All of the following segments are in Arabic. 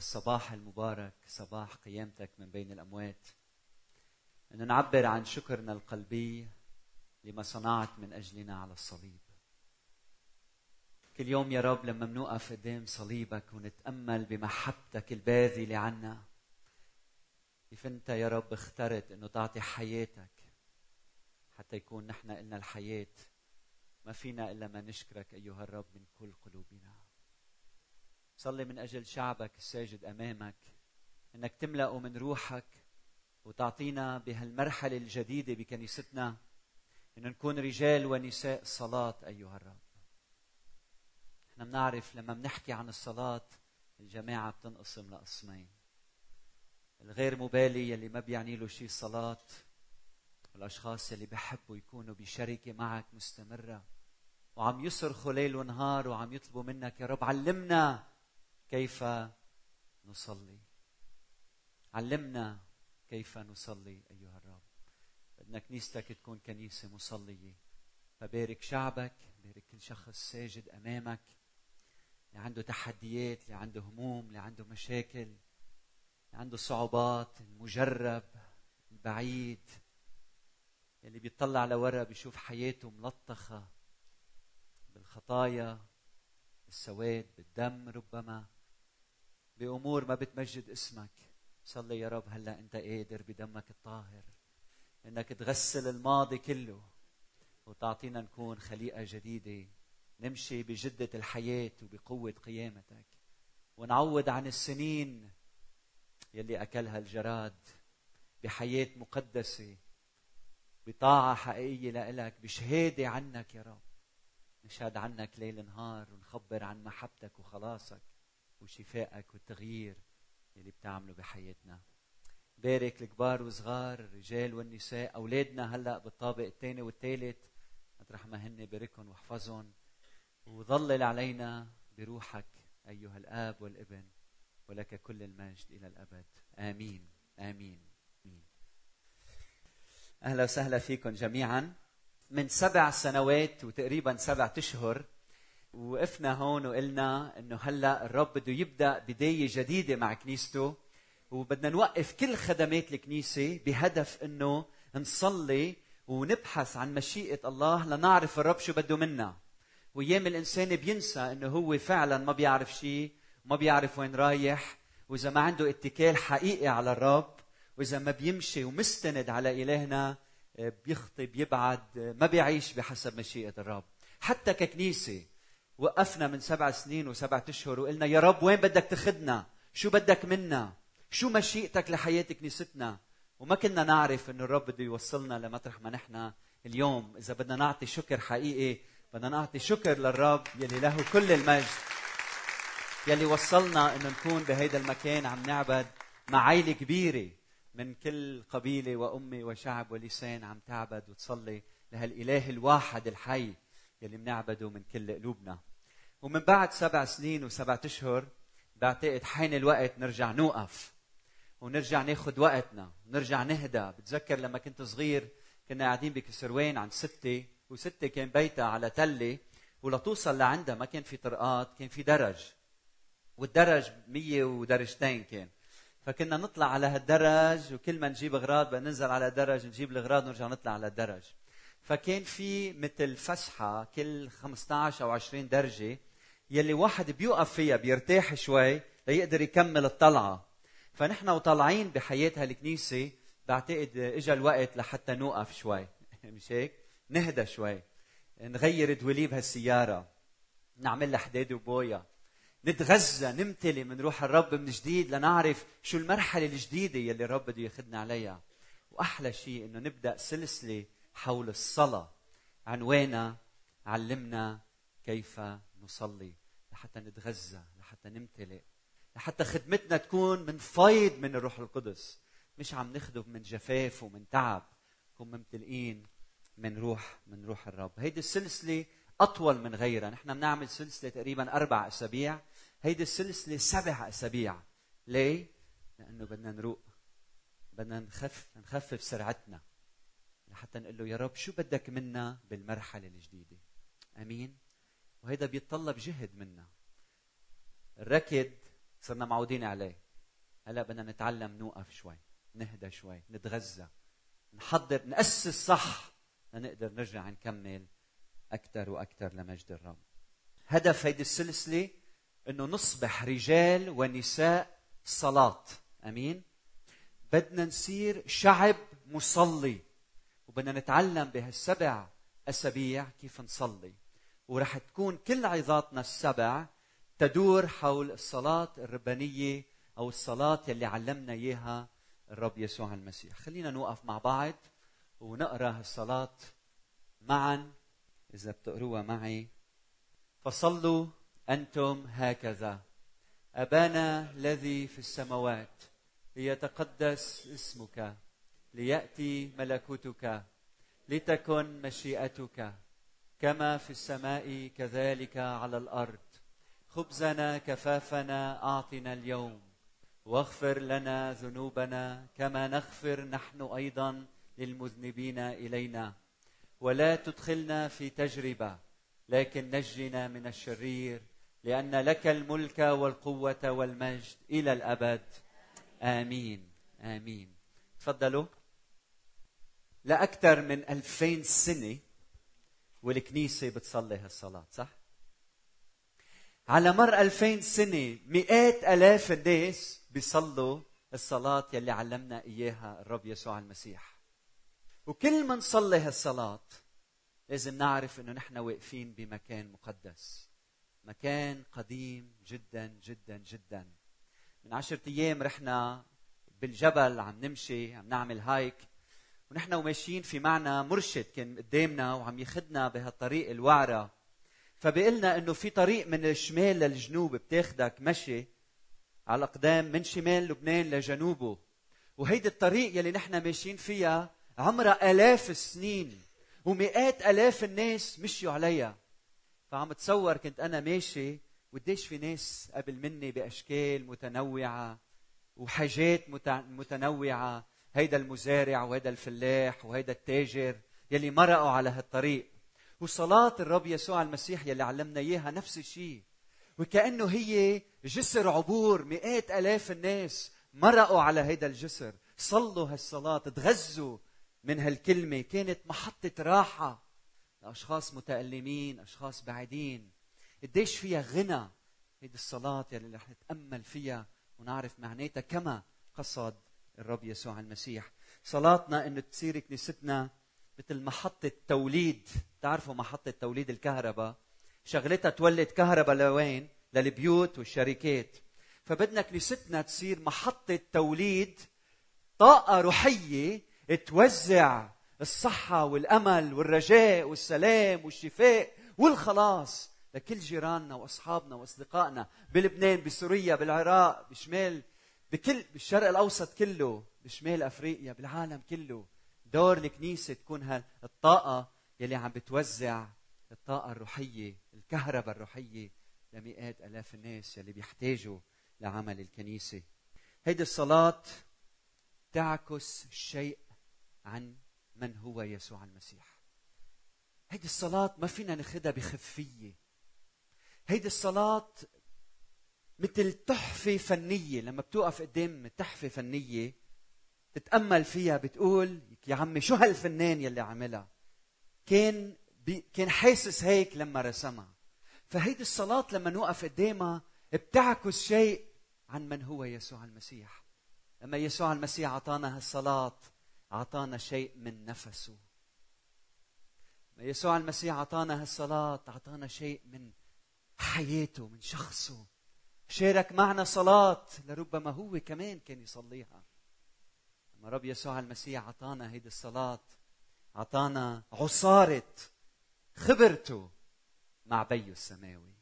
بالصباح المبارك صباح قيامتك من بين الأموات. أن نعبر عن شكرنا القلبي لما صنعت من أجلنا على الصليب. كل يوم يا رب لما منوقف قدام صليبك ونتأمل بمحبتك الباذلة عنا كيف أنت يا رب اخترت أنه تعطي حياتك حتى يكون نحن إلنا الحياة؟ ما فينا إلا ما نشكرك أيها الرب من كل قلوبنا. صلي من أجل شعبك الساجد أمامك أنك تملأه من روحك وتعطينا بهالمرحلة الجديدة بكنيستنا أن نكون رجال ونساء صلاة أيها الرب. إحنا بنعرف لما بنحكي عن الصلاة الجماعة بتنقسم لقسمين. الغير مبالي يلي ما بيعني له شيء صلاة والأشخاص اللي بحبوا يكونوا بشركة معك مستمرة وعم يصرخوا ليل ونهار وعم يطلبوا منك يا رب علمنا كيف نصلي؟ علمنا كيف نصلي أيها الرب. بدنا كنيستك تكون كنيسة مصلية. فبارك شعبك بارك كل شخص ساجد أمامك. اللي عنده تحديات اللي عنده هموم اللي عنده مشاكل اللي عنده صعوبات المجرب البعيد. اللي بيطلع لورا بيشوف حياته ملطخة بالخطايا بالسواد بالدم ربما. بأمور ما بتمجد اسمك. صلي يا رب هلا أنت قادر بدمك الطاهر إنك تغسل الماضي كله وتعطينا نكون خليقة جديدة نمشي بجدة الحياة وبقوة قيامتك ونعوض عن السنين يلي أكلها الجراد بحياة مقدسة بطاعة حقيقية لإلك بشهادة عنك يا رب. نشهد عنك ليل نهار ونخبر عن محبتك وخلاصك. وشفائك والتغيير اللي بتعمله بحياتنا. بارك الكبار والصغار الرجال والنساء أولادنا هلأ بالطابق الثاني والثالث مطرح ما هن باركهم واحفظهم. وظلل علينا بروحك أيها الآب والابن ولك كل المجد إلى الأبد. آمين. آمين. آمين. أهلا وسهلا فيكم جميعا. من سبع سنوات وتقريبا سبعة أشهر وقفنا هون وقلنا إنه هلأ الرب بده يبدأ بداية جديدة مع كنيسته. وبدنا نوقف كل خدمات الكنيسة بهدف إنه نصلي ونبحث عن مشيئة الله لنعرف الرب شو بده منا. وأيام الإنسان بينسى إنه هو فعلا ما بيعرف شيء ما بيعرف وين رايح. وإذا ما عنده اتكال حقيقي على الرب وإذا ما بيمشي ومستند على إلهنا بيخطي بيبعد ما بيعيش بحسب مشيئة الرب. حتى ككنيسة وقفنا من سبع سنين وسبعة أشهر وقلنا يا رب وين بدك تاخذنا شو بدك منا؟ شو مشيئتك لحياة كنيستنا؟ وما كنا نعرف إنه الرب بده يوصلنا لمطرح ما نحن اليوم. إذا بدنا نعطي شكر حقيقي بدنا نعطي شكر للرب يلي له كل المجد يلي وصلنا إنه نكون بهيدا المكان عم نعبد مع عيلة كبيرة من كل قبيلة وأمة وشعب ولسان عم تعبد وتصلي لهالإله الواحد الحي يلي بنعبده من كل قلوبنا. ومن بعد سبع سنين وسبعة أشهر بعتقد حين الوقت نرجع نوقف ونرجع ناخذ وقتنا ونرجع نهدى. بتذكر لما كنت صغير كنا قاعدين بكسروين عند ستي وستي كان بيتها على تلة ولتوصل لعندها ما كان في طرقات كان في درج. والدرج مية ودرجتين كان. فكنا نطلع على هالدرج وكل ما نجيب أغراض بدنا ننزل على الدرج نجيب الأغراض ونرجع نطلع على الدرج. فكان في مثل فسحة كل 15 أو 20 درجة يلي واحد بيوقف فيها بيرتاح شوي ليقدر يكمل الطلعة. فنحن وطالعين بحياة هالكنيسة بعتقد اجى الوقت لحتى نوقف شوي. مش هيك؟ نهدى شوي. نغير دواليب هالسيارة. نعمل حداد وبويا. نتغذى نمتلي من روح الرب من جديد لنعرف شو المرحلة الجديدة يلي الرب بده ياخذنا عليها. وأحلى شيء إنه نبدأ سلسلة حول الصلاة. عنوانها علمنا كيف نصلي. لحتى نتغذى لحتى نمتلئ لحتى خدمتنا تكون من فيض من الروح القدس. مش عم نخدم من جفاف ومن تعب نكون ممتلئين من روح من روح الرب. هيدي السلسلة أطول من غيرها. نحن بنعمل سلسلة تقريبا أربع أسابيع. هيدي السلسلة سبع أسابيع. ليه؟ لأنه بدنا نروق. بدنا نخف نخفف سرعتنا. لحتى نقول له يا رب شو بدك منا بالمرحلة الجديدة؟ آمين. وهذا بيتطلب جهد منا. الركض صرنا معودين عليه. هلا بدنا نتعلم نوقف شوي نهدى شوي نتغذى نحضر نأسس صح لنقدر نرجع نكمل أكثر وأكثر لمجد الرب. هدف هيدي السلسلة أنه نصبح رجال ونساء صلاة. أمين؟ بدنا نصير شعب مصلي وبدنا نتعلم بهالسبع أسابيع كيف نصلي. ورح تكون كل عظاتنا السبع تدور حول الصلاة الربانية أو الصلاة يلي علمنا إياها الرب يسوع المسيح. خلينا نوقف مع بعض ونقرأ الصلاة معا. إذا بتقروها معي. فصلوا أنتم هكذا. أبانا الذي في السماوات ليتقدس اسمك ليأتي ملكوتك لتكن مشيئتك. كما في السماء كذلك على الأرض. خبزنا كفافنا أعطنا اليوم. واغفر لنا ذنوبنا كما نغفر نحن أيضا للمذنبين إلينا. ولا تدخلنا في تجربة لكن نجنا من الشرير لأن لك الملك والقوة والمجد إلى الأبد. آمين. آمين. تفضلوا. لأكثر من ألفين سنة والكنيسة بتصلي هالصلاة صح؟ على مر ألفين سنة مئات ألاف الناس بيصلوا الصلاة يلي علمنا إياها الرب يسوع المسيح. وكل ما نصلي هالصلاة لازم نعرف إنه نحن واقفين بمكان مقدس مكان قديم جدا جدا جدا. من عشرة أيام رحنا بالجبل عم نمشي عم نعمل هايك. ونحن وماشيين في معنا مرشد كان قدامنا وعم ياخذنا بهالطريق الوعرة. فبيقلنا إنه في طريق من الشمال للجنوب بتاخدك مشي على الأقدام من شمال لبنان لجنوبه. وهيدي الطريق يلي نحن ماشيين فيها عمرها آلاف السنين ومئات آلاف الناس مشيوا عليها. فعم تصور كنت أنا ماشي وقديش في ناس قبل مني بأشكال متنوعة وحاجات متنوعة. هيدا المزارع وهيدا الفلاح وهيدا التاجر يلي مرقوا على هالطريق. وصلاة الرب يسوع المسيح يلي علمنا إياها نفس الشيء وكأنه هي جسر عبور مئات ألاف الناس مرقوا على هيدا الجسر. صلوا هالصلاة تغذوا من هالكلمة. كانت محطة راحة لأشخاص متألمين أشخاص بعيدين. قديش فيها غنى هيدي الصلاة يلي رح نتأمل فيها ونعرف معناتها كما قصد الرب يسوع المسيح. صلاتنا إنه تصير كنيستنا مثل محطة توليد. تعرفوا محطة توليد الكهرباء؟ شغلتها تولد كهرباء لوين؟ للبيوت والشركات. فبدنا كنيستنا تصير محطة توليد طاقة روحية توزع الصحة والأمل والرجاء والسلام والشفاء والخلاص لكل جيراننا وأصحابنا وأصدقائنا. بلبنان بسوريا بالعراق بشمال بكل بالشرق الأوسط كله بشمال أفريقيا بالعالم كله دور الكنيسة تكون هالطاقة يلي عم بتوزع الطاقة الروحية الكهرباء الروحية لمئات آلاف الناس يلي بيحتاجوا لعمل الكنيسة. هيدي الصلاة تعكس شيء عن من هو يسوع المسيح. هيدي الصلاة ما فينا ناخدها بخفية. هيدي الصلاة مثل تحفة فنية لما بتوقف قدام تحفة فنية تتأمل فيها بتقول يا عمي شو هالفنان يلي عملها؟ كان بي كان حاسس هيك لما رسمها. فهيدي الصلاة لما نوقف قدامها بتعكس شيء عن من هو يسوع المسيح. لما يسوع المسيح أعطانا هالصلاة أعطانا شيء من نفسه. لما يسوع المسيح أعطانا هالصلاة أعطانا شيء من حياته من شخصه. شارك معنا صلاة لربما هو كمان كان يصليها. لما رب يسوع المسيح أعطانا هيدي الصلاة أعطانا عصارة خبرته مع بيه السماوي.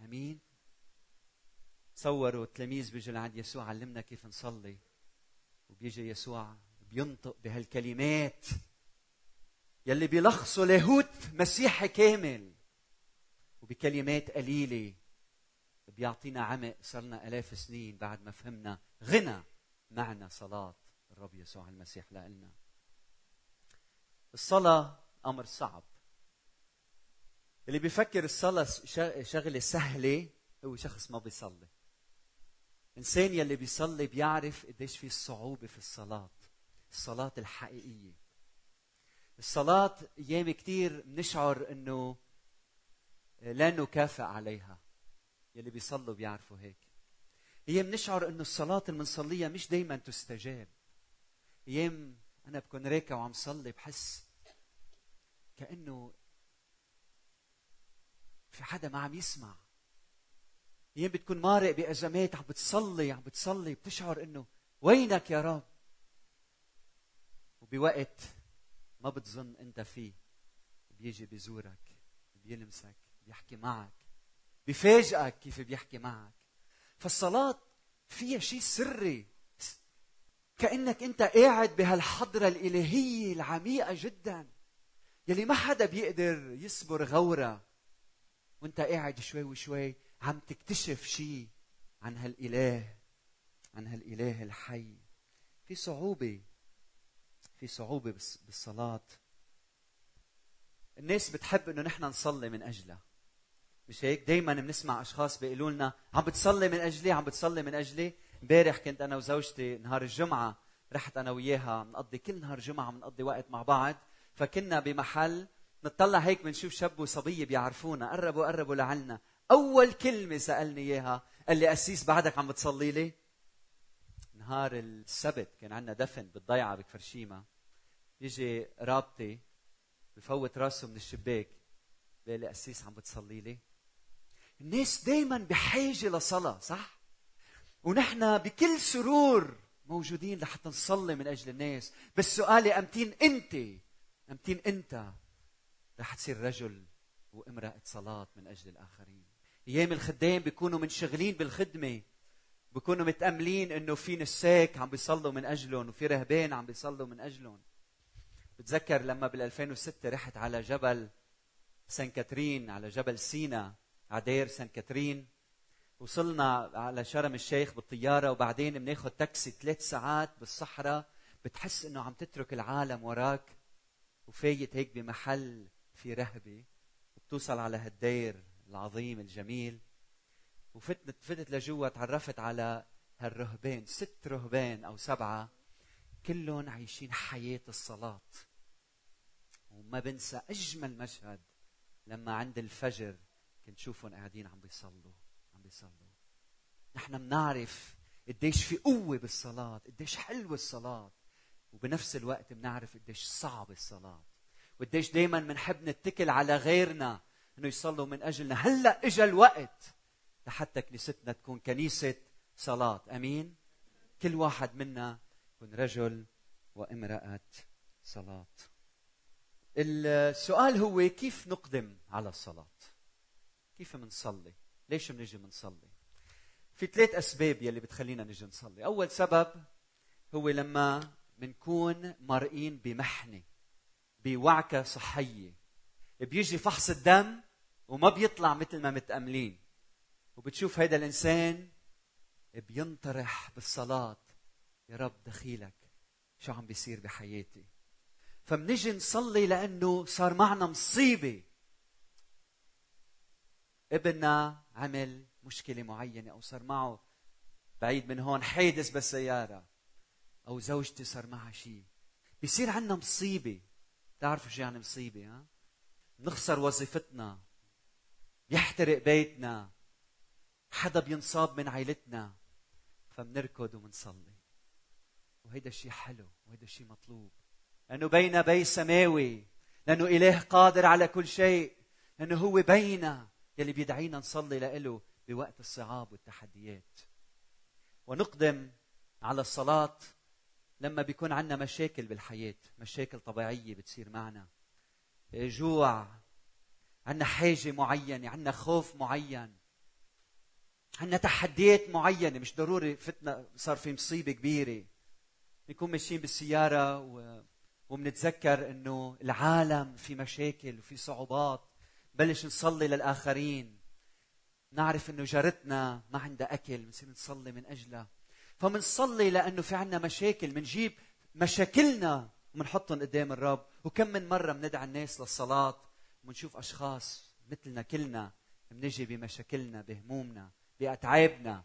أمين. تصوروا التلاميذ بيجوا لعند يسوع علمنا كيف نصلي. وبيجي يسوع بينطق بهالكلمات يلي بيلخصوا لاهوت مسيحي كامل. وبكلمات قليلة بيعطينا عمق صرنا آلاف سنين بعد ما فهمنا غنى معنى صلاة الرب يسوع المسيح لنا. الصلاة أمر صعب. اللي بيفكر الصلاة شغلة سهلة هو شخص ما بيصلي. الانسان يلي بيصلي بيعرف قديش في صعوبة في الصلاة الصلاة الحقيقية. الصلاة أيام كثير بنشعر إنه لا نكافئ عليها. يلي بيصلوا بيعرفوا هيك. أيام بنشعر إنه الصلاة اللي بنصليها مش دائما تستجاب. أيام أنا بكون راكع وعم صلي بحس كأنه في حدا ما عم يسمع. أيام بتكون مارق بأزمات عم بتصلي عم بتصلي بتشعر إنه وينك يا رب؟ وبوقت ما بتظن إنت فيه. بيجي بيزورك بيلمسك بيحكي معك. بفاجئك كيف بيحكي معك. فالصلاة فيها شيء سري. كأنك أنت قاعد بهالحضرة الإلهية العميقة جدا يلي ما حدا بيقدر يصبر غورة. وأنت قاعد شوي وشوي عم تكتشف شيء عن هالإله عن هالإله الحي. في صعوبة في صعوبة بالصلاة. الناس بتحب إنه نحن نصلي من أجلها. مش هيك؟ دائما بنسمع أشخاص بيقولوا لنا عم بتصلي من أجلي عم بتصلي من أجلي. امبارح كنت أنا وزوجتي نهار الجمعة رحت أنا وياها بنقضي كل نهار جمعة بنقضي وقت مع بعض. فكنا بمحل نطلع هيك بنشوف شاب وصبية بيعرفونا قربوا قربوا لعنا أول كلمة سألني إياها قال لي أسيس بعدك عم بتصلي لي؟ نهار السبت كان عندنا دفن بالضيعة بكفرشيما. يجي رابطي بفوت راسه من الشباك بيقول لي أسيس عم بتصلي لي؟ الناس دائما بحاجة لصلاة صح؟ ونحن بكل سرور موجودين لحتى نصلي من أجل الناس. بس سؤالي أمتين أنت؟ أمتين أنت رح تصير رجل وامرأة صلاة من أجل الآخرين. أيام الخدام بيكونوا منشغلين بالخدمة بيكونوا متأملين إنه في نساك عم بيصلوا من أجلهم وفي رهبان عم بيصلوا من أجلهم. بتذكر لما بال 2006 رحت على جبل سان كاترين على جبل سينا. عدير سان كاترين. وصلنا على شرم الشيخ بالطيارة وبعدين بناخذ تاكسي ثلاث ساعات بالصحراء. بتحس إنه عم تترك العالم وراك. وفايت هيك بمحل في رهبة. وبتوصل على هالدير العظيم الجميل. وفتت فتت لجوا تعرفت على هالرهبان ست رهبان أو سبعة. كلهم عايشين حياة الصلاة. وما بنسى أجمل مشهد لما عند الفجر كنت شوفهم قاعدين عم بيصلوا عم بيصلوا. نحن بنعرف قديش في قوة بالصلاة قديش حلوة الصلاة. وبنفس الوقت بنعرف قديش صعب الصلاة. وقديش دايما بنحب نتكل على غيرنا إنه يصلوا من أجلنا. هلأ اجى الوقت لحتى كنيستنا تكون كنيسة صلاة. أمين؟ كل واحد منا يكون رجل وامرأة صلاة. السؤال هو كيف نقدم على الصلاة؟ كيف منصلي؟ ليش بنجي منصلي؟ في ثلاث أسباب يلي بتخلينا نجي نصلي. أول سبب هو لما بنكون مرئين بمحنة بوعكة صحية. بيجي فحص الدم وما بيطلع مثل ما متأملين. وبتشوف هيدا الإنسان بينطرح بالصلاة. يا رب دخيلك شو عم بيصير بحياتي؟ فبنجي نصلي لأنه صار معنا مصيبة. ابننا عمل مشكلة معينة أو صار معه بعيد من هون حادث بالسيارة أو زوجتي صار معها شيء بيصير عندنا مصيبة. بتعرفوا شو يعني مصيبة ها؟ نخسر وظيفتنا يحترق بيتنا حدا بينصاب من عائلتنا فبنركض وبنصلي. وهيدا الشيء حلو وهيدا الشيء مطلوب. لأنه بين بي سماوي لأنه إله قادر على كل شيء لأنه هو بينا يلي بيدعينا نصلي لإله بوقت الصعاب والتحديات. ونقدم على الصلاة لما بيكون عندنا مشاكل بالحياة مشاكل طبيعية بتصير معنا. جوع عندنا حاجة معينة عندنا خوف معين عندنا تحديات معينة مش ضروري فتنا صار في مصيبة كبيرة. نكون ماشيين بالسيارة و... وبنتذكر إنه العالم في مشاكل وفي صعوبات. بلش نصلي للآخرين. نعرف إنه جارتنا ما عندها أكل بنصير نصلي من أجلها. فمنصلي لأنه في عنا مشاكل بنجيب مشاكلنا وبنحطهم قدام الرب. وكم من مرة بندعي الناس للصلاة وبنشوف أشخاص مثلنا كلنا بنجي بمشاكلنا بهمومنا بأتعابنا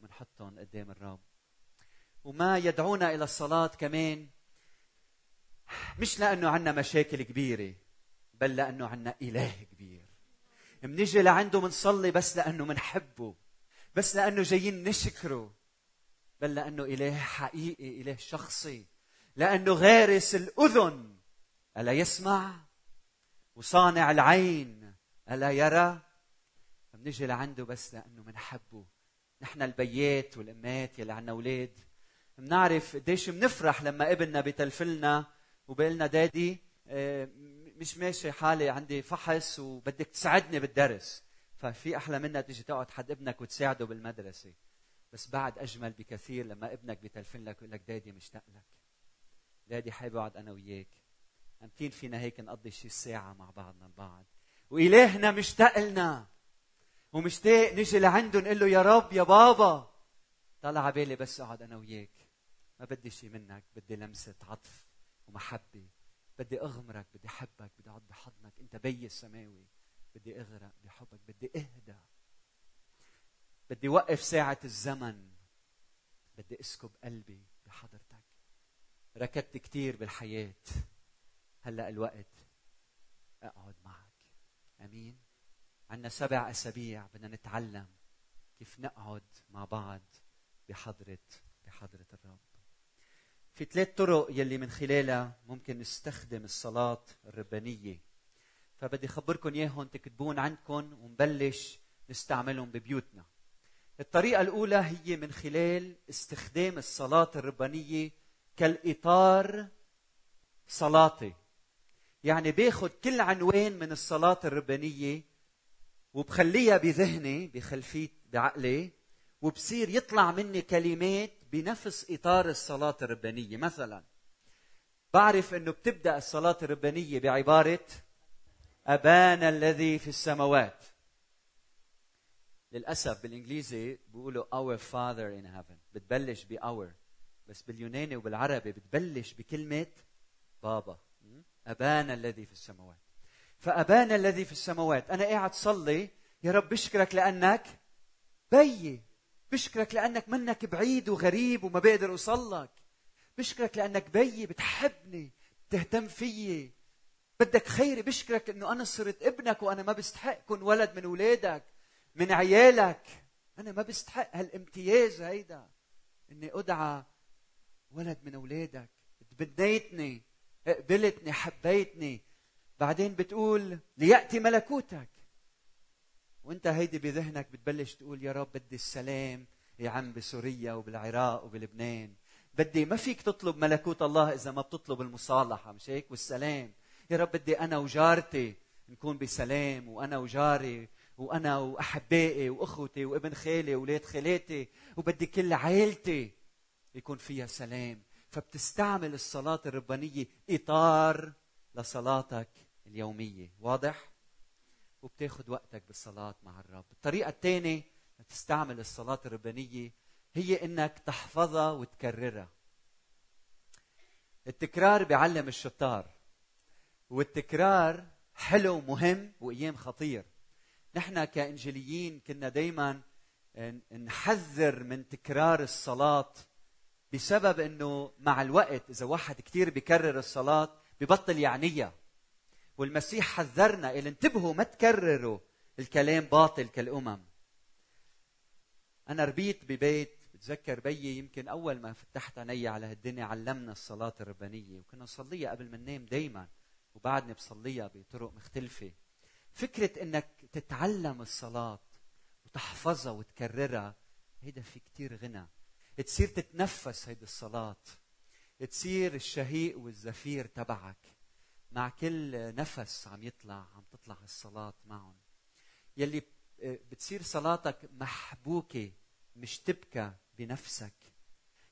بنحطهم قدام الرب. وما يدعونا إلى الصلاة كمان مش لأنه عندنا مشاكل كبيرة. بل لأنه عندنا إله كبير. منيجي لعنده منصلي بس لأنه منحبه بس لأنه جايين نشكره بل لأنه إله حقيقي إله شخصي لأنه غارس الأذن. ألا يسمع؟ وصانع العين. ألا يرى؟ بنيجي لعنده بس لأنه منحبه. نحن البيات والأمات يلي عنا أولاد بنعرف قديش بنفرح لما ابننا بتلفلنا وبقلنا دادي آه، مش ماشي حالي عندي فحص وبدك تساعدني بالدرس. ففي أحلى منها تيجي تقعد حد ابنك وتساعده بالمدرسة. بس بعد أجمل بكثير لما ابنك بتلفن لك ويقول لك دادي مشتاق لك. دادي حابب أقعد أنا وياك. امتين فينا هيك نقضي شي ساعة مع بعضنا البعض. وإلهنا مشتاق لنا. ومشتاق نجي لعنده نقول له يا رب يا بابا. طلع على بالي بس أقعد أنا وياك. ما بدي شيء منك بدي لمسة عطف ومحبة. بدي أغمرك بدي أحبك بدي اقعد بحضنك أنت بي السماوي. بدي أغرق بحبك. بدي أهدى. بدي وقف ساعة الزمن. بدي أسكب قلبي بحضرتك. ركضت كتير بالحياة. هلأ الوقت أقعد معك. آمين. عندنا سبع أسابيع بدنا نتعلم كيف نقعد مع بعض بحضرة بحضرة الرب. في ثلاث طرق يلي من خلالها ممكن نستخدم الصلاة الربانية. فبدي أخبركم إياهم تكتبون عندكم ونبلش نستعملهم ببيوتنا. الطريقة الأولى هي من خلال استخدام الصلاة الربانية كالإطار صلاتي يعني باخذ كل عنوان من الصلاة الربانية وبخليها بذهني بخلفية بعقلي وبصير يطلع مني كلمات بنفس إطار الصلاة الربانية. مثلا بعرف إنه بتبدأ الصلاة الربانية بعبارة ابانا الذي في السماوات. للأسف بالإنجليزي بيقولوا our father in heaven بتبلش ب our بس باليوناني وبالعربي بتبلش بكلمة بابا ابانا الذي في السماوات. فابانا الذي في السماوات. أنا قاعد صلي يا رب بشكرك لأنك بيي. بشكرك لأنك منك بعيد وغريب وما بقدر اوصل لك بشكرك لأنك بيي بتحبني بتهتم فيي. بدك خيري بشكرك إنه أنا صرت ابنك وأنا ما بستحق كون ولد من أولادك من عيالك. أنا ما بستحق هالامتياز هيدا. إني أدعى ولد من أولادك. تبنيتني قبلتني حبيتني. بعدين بتقول ليأتي ملكوتك. وانت هيدي بذهنك بتبلش تقول يا رب بدي السلام يا عم بسوريا وبالعراق وبلبنان. بدي ما فيك تطلب ملكوت الله إذا ما بتطلب المصالحة مش هيك؟ والسلام. يا رب بدي أنا وجارتي نكون بسلام وأنا وجاري وأنا وأحبائي وأخوتي وابن خالي واولاد خالاتي وبدي كل عائلتي يكون فيها سلام. فبتستعمل الصلاة الربانية إطار لصلاتك اليومية. واضح؟ وبتاخذ وقتك بالصلاة مع الرب. الطريقة الثانية تستعمل الصلاة الربانية هي إنك تحفظها وتكررها. التكرار بيعلم الشطار والتكرار حلو ومهم وأيام خطير. نحن كإنجيليين كنا دائما نحذر من تكرار الصلاة بسبب إنه مع الوقت إذا واحد كثير بيكرر الصلاة ببطل يعنيها. والمسيح حذرنا قال انتبهوا ما تكرروا. الكلام باطل كالأمم. أنا ربيت ببيت بتذكر بيي يمكن أول ما فتحت عيني على هالدنيا علمنا الصلاة الربانية. وكنا نصليها قبل ما ننام دائما وبعدني بصليها بطرق مختلفة. فكرة إنك تتعلم الصلاة وتحفظها وتكررها هيدا في كتير غنى. تصير تتنفس هيدي الصلاة. تصير الشهيق والزفير تبعك. مع كل نفس عم يطلع عم تطلع الصلاة معهم. يلي بتصير صلاتك محبوكة مش تبكى بنفسك.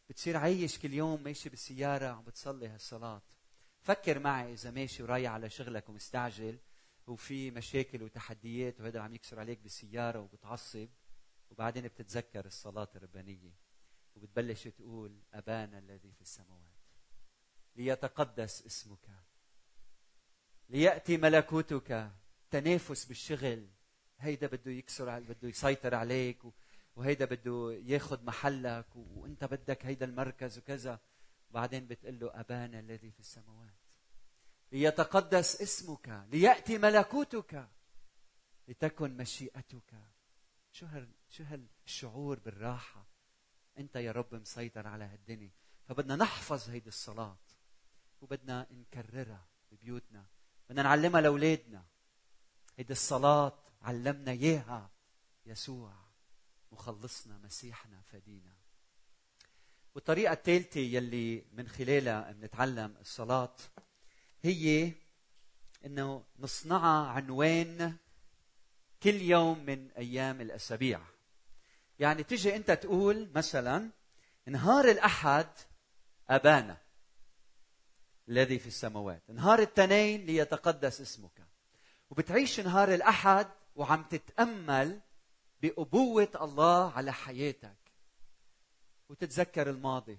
بتصير عايش كل يوم ماشي بالسيارة عم بتصلي هالصلاة. فكر معي إذا ماشي ورايح على شغلك ومستعجل وفي مشاكل وتحديات وهذا عم يكسر عليك بالسيارة وبتعصب وبعدين بتتذكر الصلاة الربانية وبتبلش تقول أبانا الذي في السماوات. ليتقدس اسمك. ليأتي ملكوتك. تنافس بالشغل. هيدا بده يكسر بده يسيطر عليك وهيدا بده ياخذ محلك وانت بدك هيدا المركز وكذا. بعدين بتقول له أبانا الذي في السماوات. ليتقدس اسمك. ليأتي ملكوتك. لتكن مشيئتك. شو هال شو هالشعور بالراحة؟ انت يا رب مسيطر على هالدنيا. فبدنا نحفظ هيدي الصلاة وبدنا نكررها ببيوتنا. بدنا نعلمها لأولادنا. هيدي الصلاة علمنا إياها. يسوع مخلصنا مسيحنا فدينا. والطريقة الثالثة يلي من خلالها بنتعلم الصلاة هي إنه نصنعها عنوان كل يوم من أيام الأسابيع. يعني تيجي أنت تقول مثلا نهار الأحد أبانا. الذي في السماوات. نهار الاثنين ليتقدس اسمك. وبتعيش نهار الأحد وعم تتأمل بأبوة الله على حياتك. وتتذكر الماضي.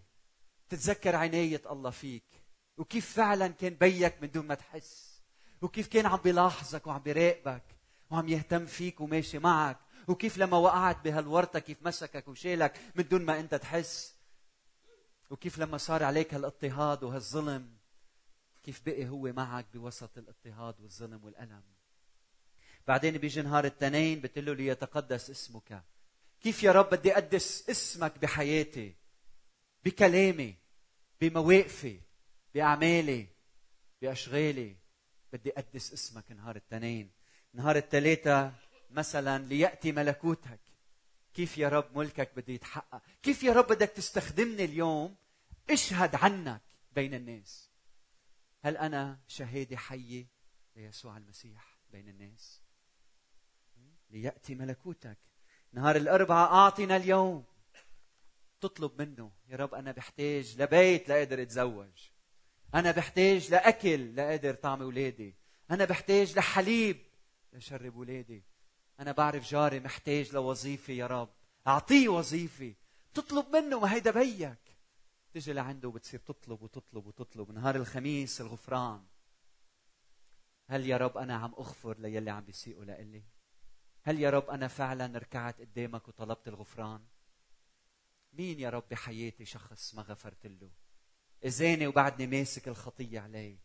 تتذكر عناية الله فيك. وكيف فعلا كان بيك من دون ما تحس. وكيف كان عم بيلاحظك وعم بيراقبك. وعم يهتم فيك وماشي معك. وكيف لما وقعت بهالورطة كيف مسكك وشيلك من دون ما انت تحس. وكيف لما صار عليك هالإضطهاد وهالظلم. كيف بقي هو معك بوسط الاضطهاد والظلم والألم. بعدين بيجي نهار التنين بتقول له ليتقدس اسمك. كيف يا رب بدي أقدس اسمك بحياتي بكلامي بمواقفي بأعمالي بأشغالي. بدي أقدس اسمك نهار التنين. نهار الثلاثة مثلا ليأتي ملكوتك. كيف يا رب ملكك بده يتحقق؟ كيف يا رب بدك تستخدمني اليوم؟ اشهد عنك بين الناس. هل أنا شهادة حية ليسوع المسيح بين الناس؟ ليأتي ملكوتك. نهار الأربعاء أعطنا اليوم. تطلب منه. يا رب أنا بحتاج لبيت لأقدر أتزوج. أنا بحتاج لأكل لأقدر طعم أولادي أنا بحتاج لحليب لشرب أولادي أنا بعرف جاري محتاج لوظيفة يا رب. أعطيه وظيفة. تطلب منه ما هيدا بيك. تجي لعنده وبتصير تطلب وتطلب وتطلب. نهار الخميس الغفران. هل يا رب أنا عم أغفر ليلي عم بيسيئوا لإلي؟ هل يا رب أنا فعلا ركعت قدامك وطلبت الغفران؟ مين يا رب بحياتي شخص ما غفرت له؟ إذاني وبعدني ماسك الخطية عليه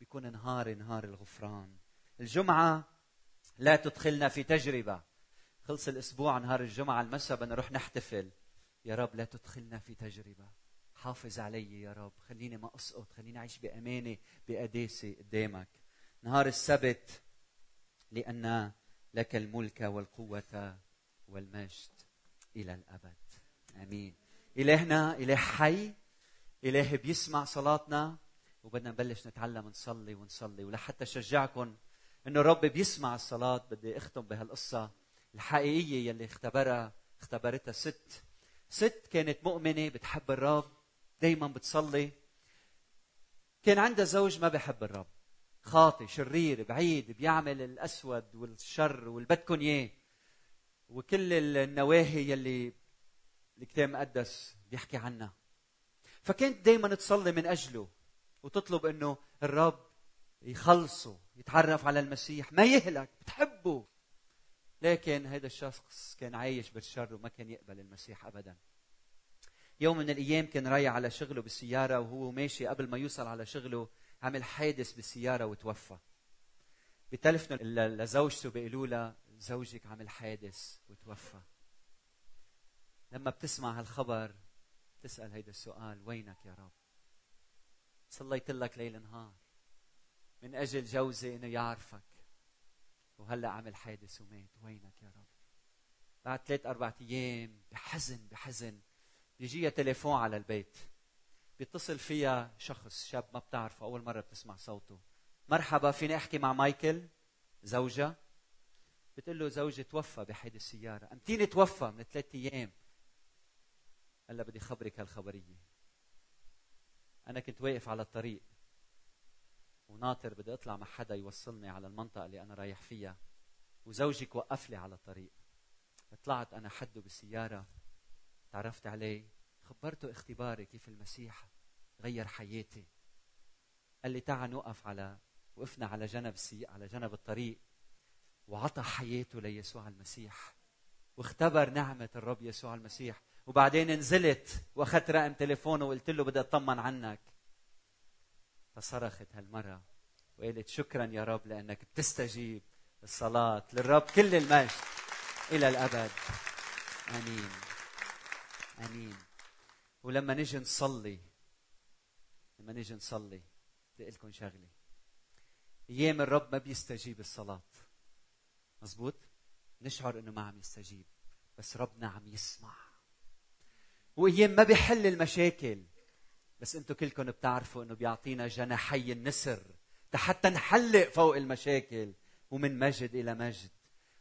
بيكون نهار نهار الغفران. الجمعة لا تدخلنا في تجربة. خلص الأسبوع نهار الجمعة المساء بدنا نروح نحتفل. يا رب لا تدخلنا في تجربة. حافظ علي يا رب. خليني ما أسقط خليني أعيش بأمانة بقداسة قدامك. نهار السبت لأن لك الملك والقوة والمجد إلى الأبد. آمين. إلهنا إله حي إله بيسمع صلاتنا وبدنا نبلش نتعلم نصلي ونصلي. ولحتى شجعكم إنه الرب بيسمع الصلاه بدي أختم بهالقصة الحقيقية يلي اختبرها اختبرتها ست. ست كانت مؤمنة بتحب الرب دايما بتصلي. كان عندها زوج ما بحب الرب. خاطي شرير بعيد بيعمل الأسود والشر واللي بدكم اياه وكل النواهي يلي الكتاب المقدس بيحكي عنها. فكانت دائما تصلي من أجله. وتطلب إنه الرب يخلصه يتعرف على المسيح. ما يهلك بتحبه. لكن هذا الشخص كان عايش بالشر وما كان يقبل المسيح ابدا. يوم من الأيام كان رايح على شغله بالسيارة وهو ماشي قبل ما يوصل على شغله عمل حادث بالسيارة وتوفى. بتلفنوا لزوجته بيقولوا لها زوجك عمل حادث وتوفى. لما بتسمع هالخبر تسال هيدا السؤال وينك يا رب؟ صليت لك ليل نهار. من أجل جوزي إنه يعرفك. وهلأ عمل حادث ومات. وينك يا رب؟ بعد ثلاث أربع أيام بحزن بحزن. بيجيها تليفون على البيت بيتصل فيها شخص شاب ما بتعرفه أول مرة بتسمع صوته. مرحبا فيني أحكي مع مايكل؟ زوجها بتقول له زوجي توفى بحادث سياره امتين توفى من ثلاث أيام. هلا بدي خبرك هالخبرية. أنا كنت واقف على الطريق. وناطر بدي أطلع مع حدا يوصلني على المنطقة اللي أنا رايح فيها. وزوجك وقف لي على الطريق. طلعت أنا حده بالسيارة. تعرفت عليه خبرته اختباري كيف المسيح غير حياتي. قال لي تعال نوقف على وقفنا على جنب سي... على جنب الطريق وعطى حياته ليسوع المسيح واختبر نعمة الرب يسوع المسيح. وبعدين نزلت واخذت رقم تليفونه وقلت له بدي أطمن عنك. فصرخت هالمرة وقالت شكرا يا رب لأنك بتستجيب الصلاة للرب كل المجد إلى الأبد. آمين. آمين. ولما نجي نصلي لما نجي نصلي بدي لكم شغلة. أيام الرب ما بيستجيب الصلاة. مزبوط؟ نشعر إنه ما عم يستجيب بس ربنا عم يسمع. وأيام ما بيحل المشاكل بس أنتم كلكم بتعرفوا إنه بيعطينا جناحي النسر حتى نحلق فوق المشاكل ومن مجد إلى مجد.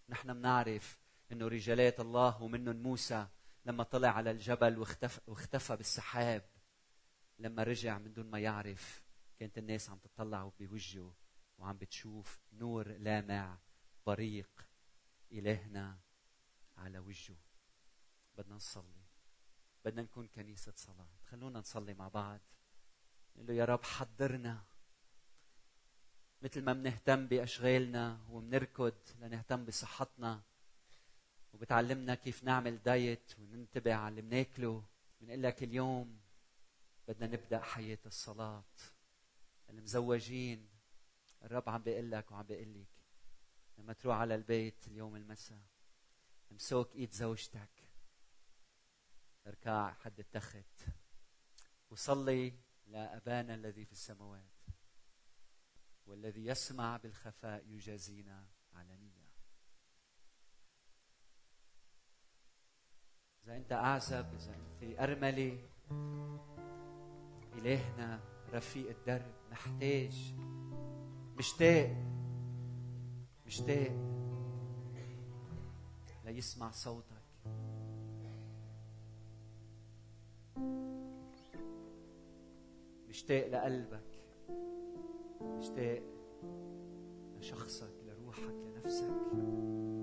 نحن بنعرف إنه رجالات الله ومنهم موسى لما طلع على الجبل واختفى, واختفى بالسحاب لما رجع من دون ما يعرف كانت الناس عم تطلع بوجهه وعم بتشوف نور لامع بريق إلهنا على وجهه. بدنا نصلي. بدنا نكون كنيسة صلاة. خلونا نصلي مع بعض. نقول له يا رب حضرنا. مثل ما بنهتم بأشغالنا وبنركض لنهتم بصحتنا وبتعلمنا كيف نعمل دايت وننتبه على اللي بناكله. بنقول لك اليوم بدنا نبدأ حياة الصلاة. المزوجين الرب عم بيقول لك وعم بيقول لك لما تروح على البيت اليوم المساء امسك ايد زوجتك. اركع حد التخت. وصلي لأبانا الذي في السماوات. والذي يسمع بالخفاء يجازينا علنيا إذا أنت أعزب إذا أنت أرملة إلهنا رفيق الدرب محتاج مشتاق مشتاق ليسمع صوتك. مشتاق لقلبك مشتاق لشخصك لروحك لنفسك.